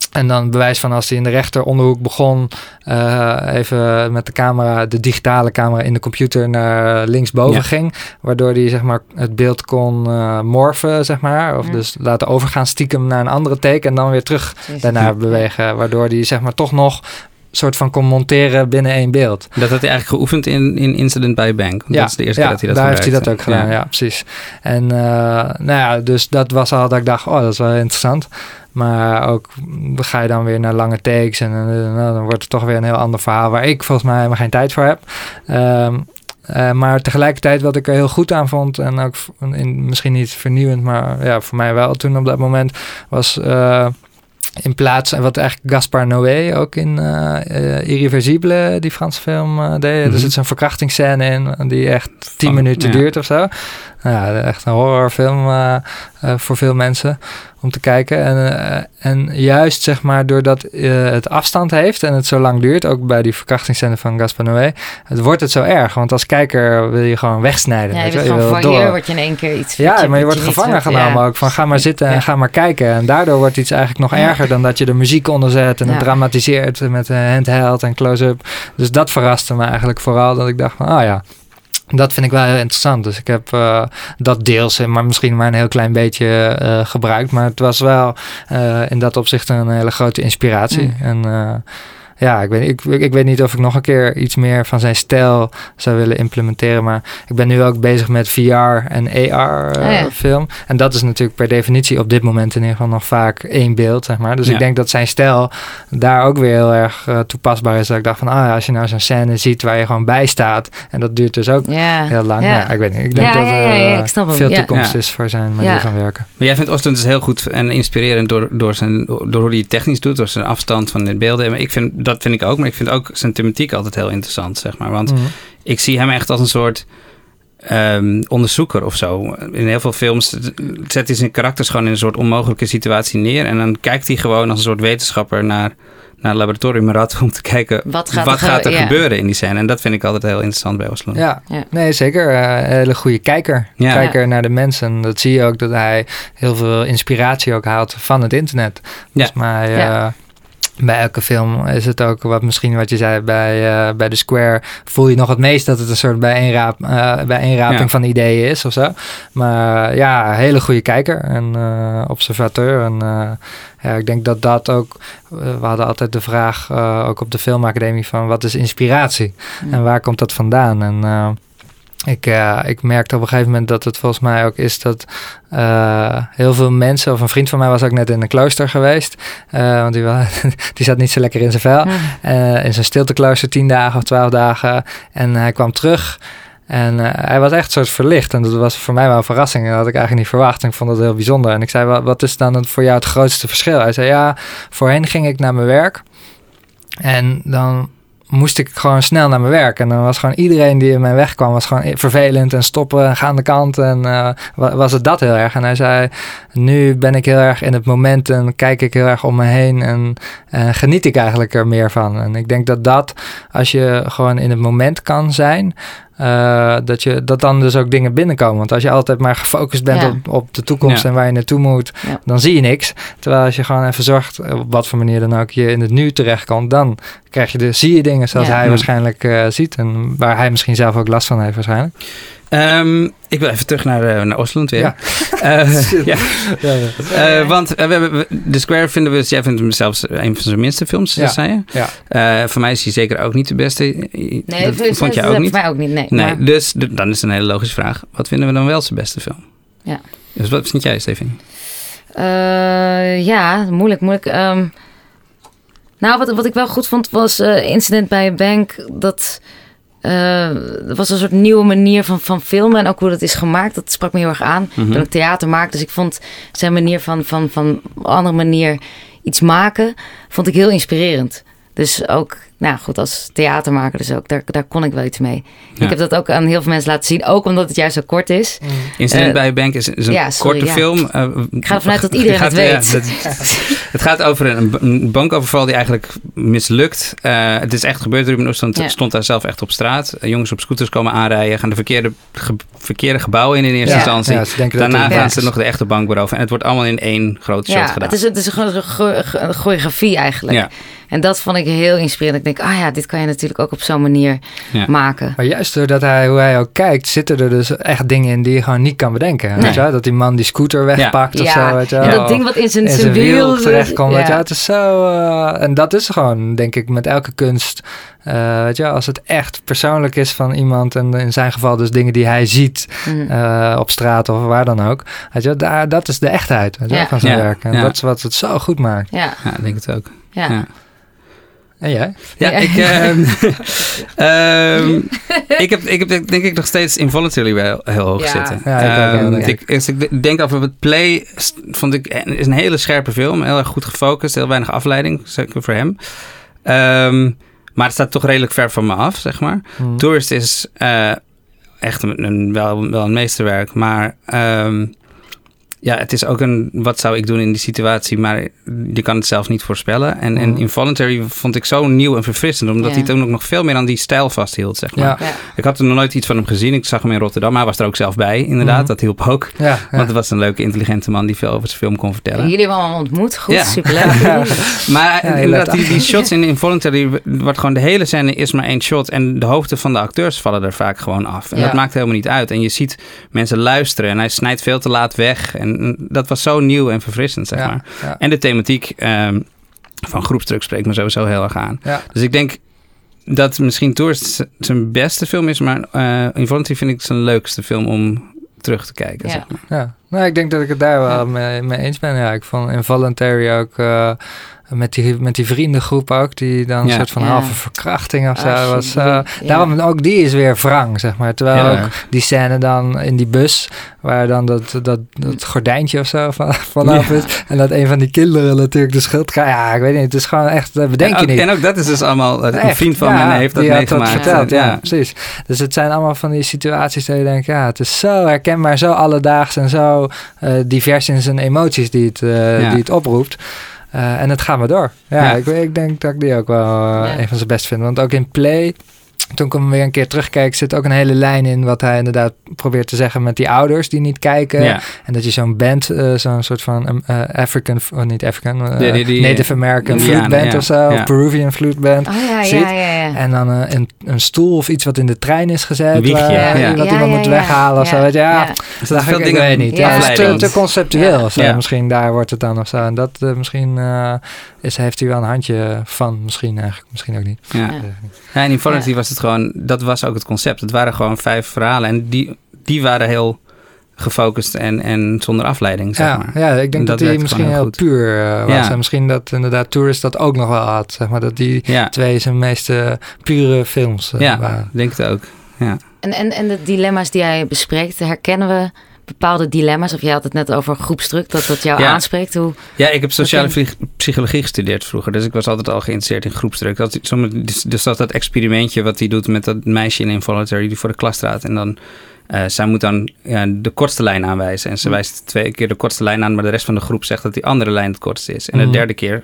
En dan bewijs van als hij in de rechter onderhoek begon, eh, even met de camera, de digitale camera in de computer naar linksboven Ja. ging. Waardoor hij zeg maar het beeld kon eh, morfen, zeg maar. Of Ja. dus laten overgaan stiekem naar een andere take en dan weer terug daarna bewegen. Waardoor hij zeg maar toch nog soort van kon monteren binnen één beeld. Dat had hij eigenlijk geoefend in, in Incident by Bank. Ja, dat is de eerste ja, keer dat hij dat daar heeft hij dat ook gedaan, ja, precies. En eh, nou ja, dus dat was al dat ik dacht, oh, dat is wel interessant. Maar ook ga je dan weer naar lange takes en eh, nou, dan wordt het toch weer een heel ander verhaal waar ik volgens mij helemaal geen tijd voor heb. Ehm, eh, maar tegelijkertijd wat ik er heel goed aan vond en ook in, misschien niet vernieuwend, maar ja, voor mij wel toen op dat moment was eh, in plaats en wat eigenlijk Gaspar Noé ook in eh, Irreversible, die Franse film eh, deed. Er zit zo'n verkrachtingsscène in die echt tien minuten ja. duurt of zo. Nou ja, echt een horrorfilm eh, eh, voor veel mensen om te kijken. En, eh, en juist zeg maar doordat het afstand heeft en het zo lang duurt, ook bij die verkrachtingsscène van Gaspar Noé, het wordt het zo erg. Want als kijker wil je gewoon wegsnijden. Ja, je weet je wil door. word je in één keer iets Ja, maar je wordt gevangen genomen Ja. ook. Van ga maar zitten en Ja. ga maar kijken. En daardoor wordt iets eigenlijk nog erger dan dat je de muziek onderzet en het dramatiseert met handheld en close-up. Dus dat verraste me eigenlijk vooral. Dat ik dacht van, ah ja, dat vind ik wel heel interessant. Dus ik heb eh, dat deels, maar misschien maar een heel klein beetje eh, gebruikt. Maar het was wel eh, in dat opzicht een hele grote inspiratie. Mm. En ja, ik weet, ik, ik weet niet of ik nog een keer iets meer van zijn stijl zou willen implementeren. Maar ik ben nu ook bezig met VR en AR eh, Oh ja. film. En dat is natuurlijk per definitie op dit moment in ieder geval nog vaak één beeld, zeg maar. Dus Ja. ik denk dat zijn stijl daar ook weer heel erg eh, toepasbaar is. Dat ik dacht van, ah als je nou zo'n scène ziet waar je gewoon bij staat. En dat duurt dus ook Ja. heel lang. Ja. Ja. ik weet niet. Ik denk Ja, dat er ja, ja, eh, veel toekomst Ja. is voor zijn manier Ja. van werken. Maar jij vindt Oostend dus heel goed en inspirerend door, door, zijn, door hoe hij het technisch doet, door zijn afstand van de beelden. Maar ik vind, dat vind ik ook, maar ik vind ook zijn thematiek altijd heel interessant, zeg maar. Want Mhm. ik zie hem echt als een soort ehm, onderzoeker of zo. In heel veel films zet hij zijn karakters gewoon in een soort onmogelijke situatie neer. En dan kijkt hij gewoon als een soort wetenschapper naar, naar het laboratorium rat om te kijken Wat gaat wat er gaat er ja. gebeuren in die scène. En dat vind ik altijd heel interessant bij Oslo. Ja, Ja. nee, zeker. een hele goede kijker. Ja. Kijker naar de mensen. Dat zie je ook dat hij heel veel inspiratie ook haalt van het internet. Volgens mij, Ja. Eh, bij elke film is het ook wat misschien wat je zei bij, eh, bij The Square. Voel je nog het meest dat het een soort bijeenraap, eh bijeenraping Ja. van ideeën is of zo. Maar ja, hele goede kijker en eh, observateur. En eh, ja, ik denk dat dat ook. eh, we hadden altijd de vraag, eh, ook op de filmacademie, van wat is inspiratie? En waar komt dat vandaan? En eh, ik, eh, ik merkte op een gegeven moment dat het volgens mij ook is dat eh, heel veel mensen, of een vriend van mij was ook net in een klooster geweest, eh, want die, die zat niet zo lekker in zijn vel, Mm. eh, in zijn stilteklooster tien dagen of twaalf dagen. En hij kwam terug en hij was echt een soort verlicht. En dat was voor mij wel een verrassing. En dat had ik eigenlijk niet verwacht. En ik vond dat heel bijzonder. En ik zei, wat, wat is dan voor jou het grootste verschil? Hij zei, ja, voorheen ging ik naar mijn werk. En dan moest ik gewoon snel naar mijn werk. En dan was gewoon iedereen die in mijn weg kwam, was gewoon vervelend en stoppen en ga aan de kant. En eh, wa- was het dat heel erg. En hij zei, nu ben ik heel erg in het moment en kijk ik heel erg om me heen en, en geniet ik eigenlijk er meer van. En ik denk dat dat, als je gewoon in het moment kan zijn, eh, dat, je, dat dan dus ook dingen binnenkomen. Want als je altijd maar gefocust bent Ja. op, op de toekomst Ja. en waar je naartoe moet, Ja. dan zie je niks. Terwijl als je gewoon even zorgt, op wat voor manier dan ook, je in het nu terechtkomt, dan krijg je de, zie je dingen zoals Ja. hij Ja. waarschijnlijk eh, ziet. En waar hij misschien zelf ook last van heeft waarschijnlijk. Ehm, ik wil even terug naar, eh, naar Oslo weer. Ja. Eh, ja. Ja. Eh, want eh, we hebben, we- The Square vinden we, jij vindt hem zelfs een van zijn minste films, Ja. zei je? Ja. Eh, voor mij is hij zeker ook niet de beste. Nee, dat voor- vond jij ook niet? Voor mij ook niet, nee. Nee, Maar- dus dan is een hele logische vraag. Wat vinden we dan wel zijn beste film? Ja. Dus wat vind jij, Stefan? Eh, ja, moeilijk, moeilijk. Ehm, nou, wat, wat ik wel goed vond was eh, Incident bij een Bank. Dat, eh, dat was een soort nieuwe manier van, van filmen. En ook hoe dat is gemaakt, dat sprak me heel erg aan. Toen ik theater maakte. Dus ik vond zijn manier van, van, van andere manier iets maken, vond ik heel inspirerend. Dus ook, nou goed, als theatermaker dus ook, daar, daar kon ik wel iets mee. Ja. Ik heb dat ook aan heel veel mensen laten zien, ook omdat het juist zo kort is. Incident Eh, bij een Bank is, is een ja, sorry, korte ja. film. Eh, Ik ga ervan uit dat iedereen gaat- het weet. ja, dat- het gaat over een, een bankoverval die eigenlijk mislukt. Eh, het is echt gebeurd. Ruben Oostland Ja. stond daar zelf echt op straat. Eh, jongens op scooters komen aanrijden. Gaan de verkeerde, ge- verkeerde gebouwen in in eerste Ja. instantie. Ja, ze denken dat Daarna gaan ze nog de echte bank beroven. En het wordt allemaal in één groot shot Ja, gedaan. het is, het is gewoon een cho- cho- een choreografie eigenlijk. Ja. En dat vond ik heel inspirerend. Ik denk, ah ja, dit kan je natuurlijk ook op zo'n manier Ja. maken. Maar juist doordat hij, hoe hij ook kijkt, zitten er dus echt dingen in die je gewoon niet kan bedenken. Nee. Weet je? Dat die man die scooter wegpakt of Ja, zo. Weet je dat ding wat in zijn, in zijn wiel terechtkomt. Weet je. Het is zo... eh, en dat is gewoon, denk ik, met elke kunst... eh, weet je als het echt persoonlijk is van iemand... en in zijn geval dus dingen die hij ziet Mhm. eh, op straat of waar dan ook... Weet je, daar, dat is de echtheid weet je wel, Ja. van zijn Ja, werk. En ja. dat is wat het zo goed maakt. ja, Ja, ik denk het ook. ja. Ja. En jij? Ja, Ja. ik, ehm, ehm, ik, heb, ik heb denk ik nog steeds Involuntarily wel heel hoog Ja. zitten. Ja, ik ook, Ehm, ik, als ik denk over het play, vond ik, het is een hele scherpe film. Heel erg goed gefocust, heel weinig afleiding, zeker voor hem. Ehm, maar het staat toch redelijk ver van me af, zeg maar. Hm. Tourist is eh, echt een, een- wel, wel een meesterwerk, maar ehm, ja, het is ook een wat zou ik doen in die situatie, maar je kan het zelf niet voorspellen. En, en Mhm. Involuntary vond ik zo nieuw en verfrissend, omdat Ja. hij toen ook nog veel meer aan die stijl vasthield, zeg maar. Ja. Ja. Ik had er nog nooit iets van hem gezien. Ik zag hem in Rotterdam, maar hij was er ook zelf bij, inderdaad. Mhm. Dat hielp ook. Ja, ja. Want het was een leuke, intelligente man die veel over zijn film kon vertellen. Jullie hebben allemaal ontmoet. Goed, Ja. superleuk. Maar Ja, je inderdaad, let die, die shots in Involuntary wordt gewoon de hele scène is maar één shot. En de hoofden van de acteurs vallen er vaak gewoon af. En Ja. dat maakt helemaal niet uit. En je ziet mensen luisteren en hij snijdt veel te laat weg. En dat was zo nieuw en verfrissend, zeg Ja, maar. ja. En de thematiek ehm, van groepsdruk spreekt me sowieso heel erg aan. Ja. Dus ik denk dat misschien Tourist zijn beste film is, maar eh Involuntary vind ik zijn leukste film om terug te kijken. Ja. Zeg maar. Ja. Nou, ik denk dat ik het daar wel mee, mee eens ben. Ja, ik vond Involuntary ook uh, met, die, met die vriendengroep ook, die dan Ja. een soort van Ja. halve verkrachting of zo was. Alsjeblieft, eh, ja. Daarom ook die is weer wrang, zeg maar. Terwijl Ja. ook die scène dan in die bus, waar dan dat, dat, dat gordijntje of zo van, vanaf Ja. is. En dat een van die kinderen natuurlijk de schuld krijgt. Ja, ik weet niet. Het is gewoon echt, dat bedenk en, je ook, niet. en ook dat is dus allemaal, een Echt, vriend van ja, mij heeft dat die had meegemaakt. verteld, ja. ja. precies. Dus het zijn allemaal van die situaties dat je denkt, ja, het is zo herkenbaar, zo alledaags en zo eh, divers in zijn emoties die het, eh, Ja. die het oproept. Eh, en het gaat maar door. Ja, Ja. Ik, ik denk dat ik die ook wel Ja. een van zijn best vind. Want ook in Play, toen ik hem weer een keer terugkeek, zit ook een hele lijn in wat hij inderdaad probeert te zeggen met die ouders die niet kijken. Ja. En dat je zo'n band, eh, zo'n soort van eh, African, of niet African, eh, Ja, die- die- Native American flute band ja. of zo, Ja. of Peruvian flute band. Oh ja, Ziet? ja, ja, ja. En dan een, een stoel of iets wat in de trein is gezet. Wiegje, waar, ja. Ja. Wat Ja, iemand ja, moet ja. weghalen of zo. Weet je, ja, Ja. Dus dat dat ik, veel ik dingen weet niet. Ja, is te, te conceptueel. Ja. of zo. Ja. Misschien daar wordt het dan of zo. En dat misschien eh, is, heeft hij wel een handje van. Misschien eigenlijk, misschien ook niet. Ja. Ja. Ja, en in Ja. was het gewoon, dat was ook het concept. Het waren gewoon vijf verhalen en die, die waren heel gefocust en, en zonder afleiding, zeg Ja, maar. ja, ik denk Dat werkt misschien heel puur eh, was. Ja. En misschien dat inderdaad Tourist dat ook nog wel had. Zeg maar, dat die Ja, twee zijn meest eh, pure films eh, ja waren. ik denk het ook. En, en, en de dilemma's die jij bespreekt, herkennen we bepaalde dilemma's? Of je had het net over groepsdruk, dat dat jou Ja. aanspreekt. Hoe, Ja, ik heb sociale psychologie gestudeerd vroeger. Dus ik was altijd al geïnteresseerd in groepsdruk. Dat, sommige- dus, dus dat dat experimentje wat hij doet met dat meisje in Involuntary die voor de klas staat. En dan, eh, zij moet dan ja, de kortste lijn aanwijzen. En ze Hm. wijst twee keer de kortste lijn aan, maar de rest van de groep zegt dat die andere lijn het kortste is. En de Mhm. derde keer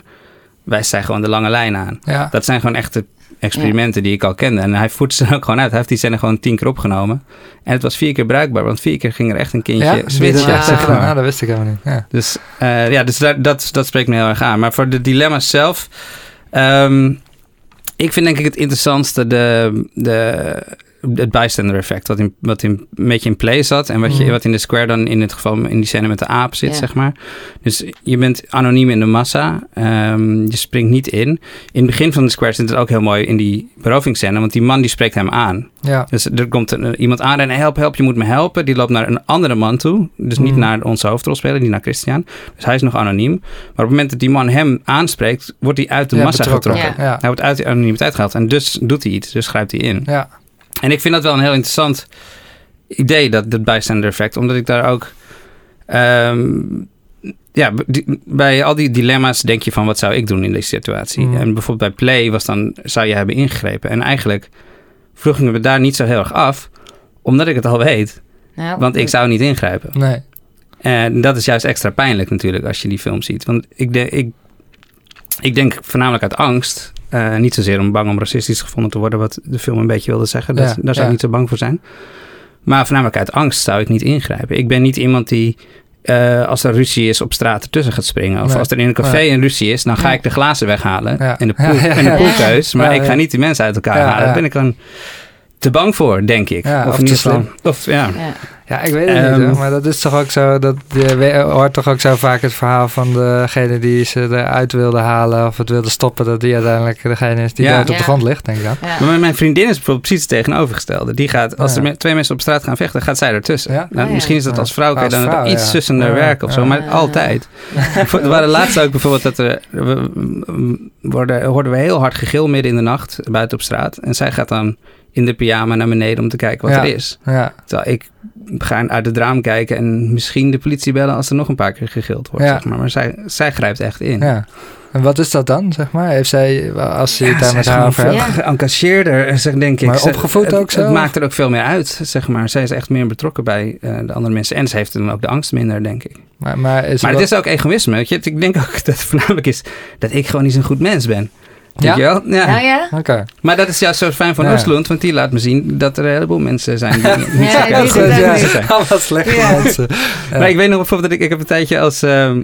wijst zij gewoon de lange lijn aan. Ja. Dat zijn gewoon echte experimenten die ik al kende. En hij voert ze ook gewoon uit. Hij heeft die scène gewoon tien keer opgenomen. En het was vier keer bruikbaar, want vier keer ging er echt een kindje Ja, switchen. echt zeg maar. Nou, dat wist ik helemaal niet. Ja. Dus eh, ja, dus dat, dat spreekt me heel erg aan. Maar voor de dilemma's zelf. ehm, ik vind denk ik het interessantste de, de, het bystander effect. Wat, in, wat in, een beetje in play zat. En wat, je, Mhm. wat in de square dan in dit geval in die scène met de aap zit, Ja. zeg maar. Dus je bent anoniem in de massa. ehm, je springt niet in. In het begin van de square zit het ook heel mooi in die berovingsscène. Want die man die spreekt hem aan. Ja. Dus er komt een- iemand aan en help, help, je moet me helpen. Die loopt naar een andere man toe. Dus niet Mhm. naar onze hoofdrolspeler, niet naar Christian. Dus hij is nog anoniem. Maar op het moment dat die man hem aanspreekt, wordt hij uit de Ja, massa betrokken. getrokken. Hij wordt uit de anonimiteit gehaald. En dus doet hij iets. Dus grijpt hij in. Ja. En ik vind dat wel een heel interessant idee, dat, dat bystander effect. Omdat ik daar ook... ehm, ja, die- bij al die dilemma's denk je van wat zou ik doen in deze situatie? Mhm. En bijvoorbeeld bij Play was dan, zou je hebben ingegrepen? En eigenlijk vroeg ik me daar niet zo heel erg af, omdat ik het al weet. nou, Want ik zou niet ingrijpen. Nee. En dat is juist extra pijnlijk natuurlijk als je die film ziet. Want ik, de, ik, ik denk voornamelijk uit angst. Eh, niet zozeer om bang om racistisch gevonden te worden, wat de film een beetje wilde zeggen. Dat, Ja, daar zou ik niet zo bang voor zijn. Maar voornamelijk uit angst zou ik niet ingrijpen. Ik ben niet iemand die, eh, als er ruzie is, op straat ertussen gaat springen. Of Nee. als er in een café een ruzie is, dan ga ik de glazen weghalen Ja. en de, poel, Ja, en de poelkeus. Maar ik ga niet die mensen uit elkaar halen. Daar ben ik dan te bang voor, denk ik. Ja, of geval- slim. Of, ja. ja. Ja, ik weet het Ehm, niet hoor, maar dat is toch ook zo, dat je we- hoort toch ook zo vaak het verhaal van degene die ze eruit wilde halen of het wilde stoppen, dat die uiteindelijk degene is die Ja. dood op de grond ligt, denk ik dan. Ja. Maar mijn- vriendin is bijvoorbeeld precies het tegenovergestelde. Die gaat, als Ja. er twee mensen op straat gaan vechten, gaat zij ertussen. Ja? Nou, Oh, ja. Misschien is dat als vrouw, kan dan vrouw, iets ja. sussender Ja, werken of zo, ja. maar Ja. altijd. Er waren laatst ook bijvoorbeeld dat er, we, we- worden, hoorden we heel hard gegil midden in de nacht buiten op straat. En zij gaat dan in de pyjama naar beneden om te kijken wat Ja. er is. Ja, Terwijl ik ga uit het raam kijken en misschien de politie bellen als er nog een paar keer gegild wordt. Ja. Zeg maar. maar zij, zij grijpt echt in. ja. En wat is dat dan, zeg maar? Heeft zij, als je het daar met haar over hebt? Geëngageerder, zeg, denk ik. Maar Ze- opgevoed ook zo? Het maakt er ook veel meer uit, zeg maar. Zij is echt meer betrokken bij eh, de andere mensen. En ze heeft dan ook de angst minder, denk ik. Maar, maar, is Maar het is ook egoïsme, weet je. Ik denk ook dat het voornamelijk is dat ik gewoon niet zo'n goed mens ben. Ja? Weet je wel? Ja. Nou ja? Oké. Maar dat is juist zo fijn van Ja. Oostlund, want die laat me zien dat er een heleboel mensen zijn die niet zo Ja, zijn. niet. Allemaal slechte Ja. mensen. Ja. Maar ik weet nog bijvoorbeeld dat ik, ik heb een tijdje als, ehm,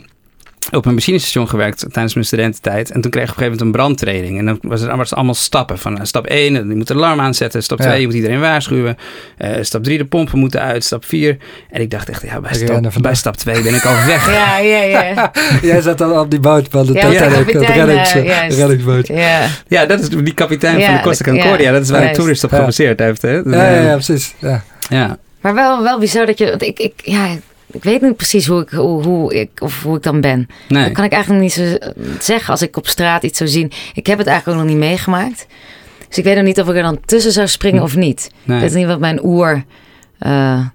op een benzinestation gewerkt tijdens mijn studententijd. En toen kreeg ik op een gegeven moment een brandtraining. En dan was het, was het allemaal stappen. Van eh, stap 1, je moet de alarm aanzetten. Stap Ja. 2, je moet iedereen waarschuwen. Eh, stap 3, de pompen moeten uit. Stap 4. En ik dacht echt, ja, bij, stap, bij stap 2 ben ik al weg. Ja, ja, ja. Jij zat dan op die boot van de Ja, de Titanic, reddings, eh, reddingsboot. Ja, Ja, dat is die kapitein van de Costa ja, Concordia. dat is waar de toerist op Ja. gebaseerd heeft. Hè? Ja, ja, ja, precies. Ja. ja. maar wel, wel bizar dat je... Want ik, ik, ja, ik weet niet precies hoe ik, hoe, hoe ik, of hoe ik dan ben. Nee. Dat kan ik eigenlijk niet zo zeggen als ik op straat iets zou zien. Ik heb het eigenlijk ook nog niet meegemaakt. Dus ik weet nog niet of ik er dan tussen zou springen of niet. Nee. Ik weet niet wat mijn oer eh,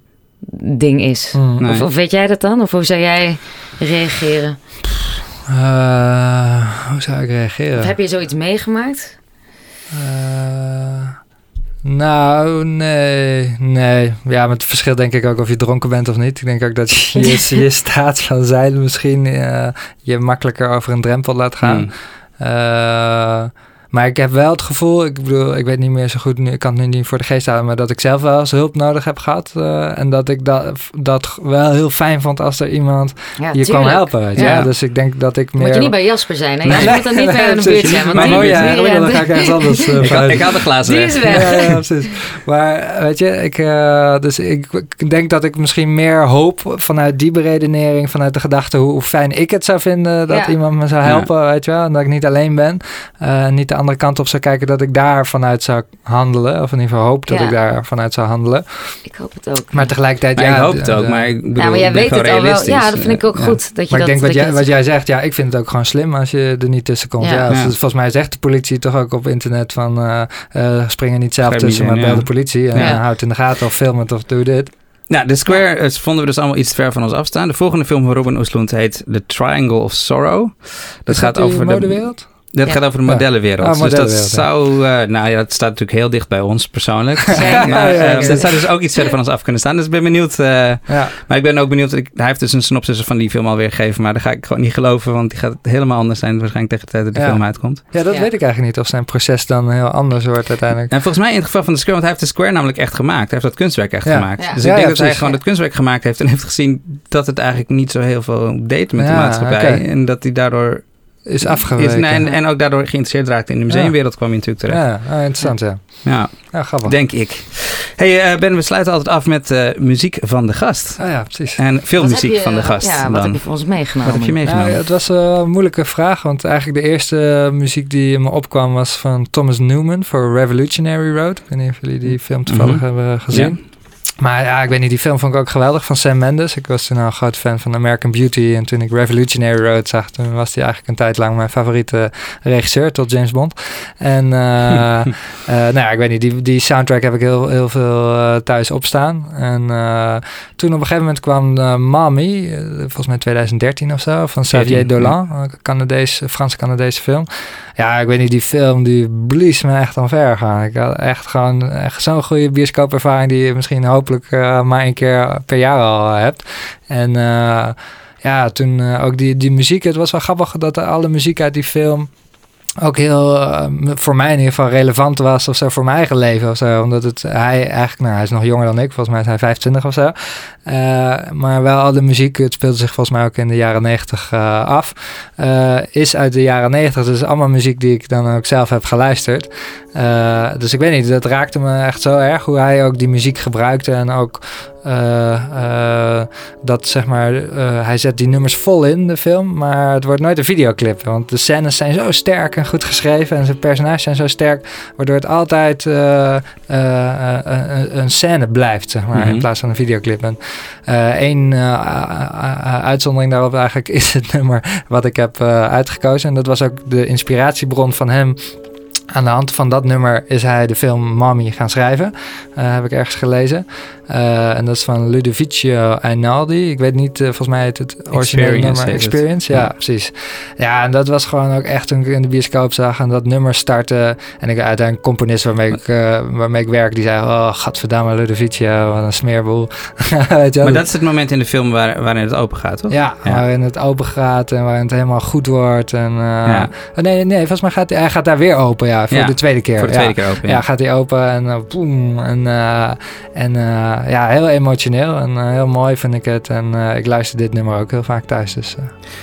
ding is. Mm. Nee. Of, of weet jij dat dan? Of hoe zou jij reageren? Eh, hoe zou ik reageren? Of heb je zoiets meegemaakt? Eh, nou, nee. Nee. Ja, maar het verschil denk ik ook of je dronken bent of niet. Ik denk ook dat je je, je staat van zijn misschien eh, je makkelijker over een drempel laat gaan. Hmm. Eh, maar ik heb wel het gevoel, ik bedoel, ik weet niet meer zo goed, nu, ik kan het nu niet voor de geest halen, maar dat ik zelf wel eens hulp nodig heb gehad. eh, en dat ik dat, dat wel heel fijn vond als er iemand Ja, je kwam tuurlijk. helpen. Weet je? Ja. Ja. Dus ik denk dat ik meer... Moet je niet bij Jasper zijn, hè? Nee, Jasper moet dan niet nee, bij precies. buurt zijn. Want Maar die, mooi, ja, die, ja, dan ga ik ergens anders eh, Ik, voor ik haal de glazen die weg. is ja, weg. ja, precies. Maar weet je, ik, eh, dus ik, ik denk dat ik misschien meer hoop vanuit die beredenering, vanuit de gedachte hoe, hoe fijn ik het zou vinden dat Ja. iemand me zou helpen, weet je wel. En dat ik niet alleen ben. Eh, niet de andere kant op zou kijken dat ik daar vanuit zou handelen. Of in ieder geval hoop dat Ja. ik daar vanuit zou handelen. Ik hoop het ook. Maar tegelijkertijd, Maar ja. ik hoop het de- ook, de- maar ik bedoel, ja, maar jij weet het al wel. Ja, dat vind ik ook Ja. goed. Dat je Maar dat, ik denk wat dat jij, wat jij zegt, ja, ik vind het ook gewoon slim als je er niet tussen komt. Ja. Ja. als Ja. het- volgens mij zegt de politie toch ook op internet van uh, uh, spring er niet zelf tussen, maar bel ja. de politie en Ja. uh, houd het in de gaten of film het of doe dit. Nou, The Square eh, vonden we dus allemaal iets te ver van ons afstaan. De volgende film van Robin Oesloend heet The Triangle of Sorrow. Dat Is gaat over de modewereld? Dat Ja. gaat over de modellenwereld. Ah, dus dat zou, eh, nou ja, dat staat natuurlijk heel dicht bij ons persoonlijk. Zeker. maar Ja, ja, eh, ja. dat zou dus ook iets verder van ons af kunnen staan. Dus ik ben benieuwd. eh, Ja. maar ik ben ook benieuwd. Ik, hij heeft dus een synopsis van die film alweer gegeven. Maar daar ga ik gewoon niet geloven. Want die gaat helemaal anders zijn. Waarschijnlijk tegen de tijd dat de Ja. film uitkomt. ja, dat Ja. weet ik eigenlijk niet of zijn proces dan heel anders wordt uiteindelijk. En volgens mij in het geval van de Square. Want hij heeft de Square namelijk echt gemaakt. Hij heeft dat kunstwerk echt Ja. gemaakt. Ja. Dus Ja, ik denk ja, dat hij gewoon het kunstwerk gemaakt heeft. En heeft gezien dat het eigenlijk niet zo heel veel deed met de maatschappij. oké. En dat hij daardoor... Is afgeweken. Is, nee, en, en ook daardoor geïnteresseerd raakte in de museumwereld kwam hij natuurlijk terecht. ja, interessant ja. Ja, Ja, grappig. denk ik. hey, eh, Ben, we sluiten altijd af met eh, muziek van de gast. Ah ja, precies. En Wat heb je- van de gast. Ja, wat dan. heb je voor ons meegenomen? Wat heb je Nou, meegenomen? ja, het was eh, een moeilijke vraag, want eigenlijk de eerste muziek die in me opkwam was van Thomas Newman voor Revolutionary Road. Ik weet niet of jullie die film toevallig Mhm. hebben gezien. Maar ja, ik weet niet, die film vond ik ook geweldig van Sam Mendes. Ik was toen al een groot fan van American Beauty. En toen ik Revolutionary Road zag, toen was hij eigenlijk een tijd lang mijn favoriete regisseur tot James Bond. En eh, eh, nou ja, ik weet niet, die, die soundtrack heb ik heel, heel veel eh, thuis opstaan. En toen op een gegeven moment kwam Mommy, eh, volgens mij 2013 of zo, van Xavier 14, Dolan, een Canadees, Frans-Canadese film. Ja, ik weet niet, die film die blies me echt omver gaan. Ik had echt gewoon echt zo'n goede bioscoopervaring die je misschien uh, maar één keer per jaar al hebt. En uh, ja, toen ook die, die muziek, het was wel grappig dat alle muziek uit die film ook heel, uh, voor mij in ieder geval relevant was of zo, voor mijn eigen leven of zo. Omdat het, hij eigenlijk, nou hij is nog jonger dan ik, volgens mij is hij 25 of zo. Uh, maar wel al de muziek, het speelde zich volgens mij ook in de jaren 90 uh, af. Is uit de jaren 90, dus allemaal muziek die ik dan ook zelf heb geluisterd. Dus ik weet niet, dat raakte me echt zo erg hoe hij ook die muziek gebruikte en ook dat zeg maar, hij zet die nummers vol in de film, maar het wordt nooit een videoclip. Want de scènes zijn zo sterk en goed geschreven en zijn personages zijn zo sterk, waardoor het altijd een, een scène blijft, zeg maar, mm -hmm. in plaats van een videoclip. En één uitzondering daarop eigenlijk is het nummer wat ik heb uitgekozen. En dat was ook de inspiratiebron van hem aan de hand van dat nummer is hij de film Mommy gaan schrijven. Uh, heb ik ergens gelezen. Uh, en dat is van Ludovicio Einaudi. Ik weet niet, uh, volgens mij heet het originele nummer Experience. Ja, ja, precies. Ja, en dat was gewoon ook echt toen ik in de bioscoop zag en dat nummer startte. En ik uiteindelijk een componist waarmee ik, waarmee ik werk, die zei: Oh, gadverdamme, Ludovicio, wat een smeerboel. Weet je, maar dat is het moment in de film waar, waarin het open gaat, toch? Ja, ja, waarin het open gaat en waarin het helemaal goed wordt. En, ja. Nee, nee, volgens mij gaat hij, hij gaat daar weer open, ja, voor ja, de tweede keer. Voor de tweede keer open. Ja, gaat hij open en uh, boem. En, uh, en uh, ja, heel emotioneel en heel mooi vind ik het. En ik luister dit nummer ook heel vaak thuis. Dus,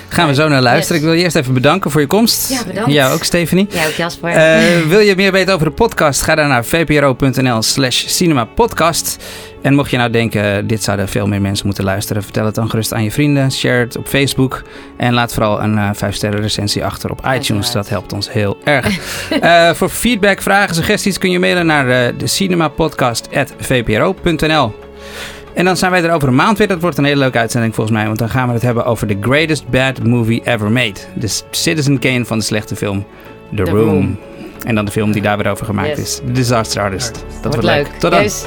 Gaan we zo naar luisteren. Yes. Ik wil je eerst even bedanken voor je komst. Ja, bedankt. Jou ook, Stephanie. Ja, ook Jasper. wil je meer weten over de podcast? Ga dan naar vpro.nl slash cinemapodcast. En mocht je nou denken, dit zouden veel meer mensen moeten luisteren, vertel het dan gerust aan je vrienden. Share het op Facebook. En laat vooral een uh, 5-sterren recensie achter op iTunes. Dat helpt ons heel erg. uh, voor feedback, vragen, suggesties kun je mailen naar uh, de cinemapodcast.vpro.nl. En dan zijn wij er over een maand weer. Dat wordt een hele leuke uitzending volgens mij. Want dan gaan we het hebben over The Greatest Bad Movie Ever Made. De Citizen Kane van de slechte film The, The Room. Room. En dan de film die daar weer over gemaakt Yes. is. The Disaster Artist. Dat wordt, Wordt leuk. Tot dan. Yes.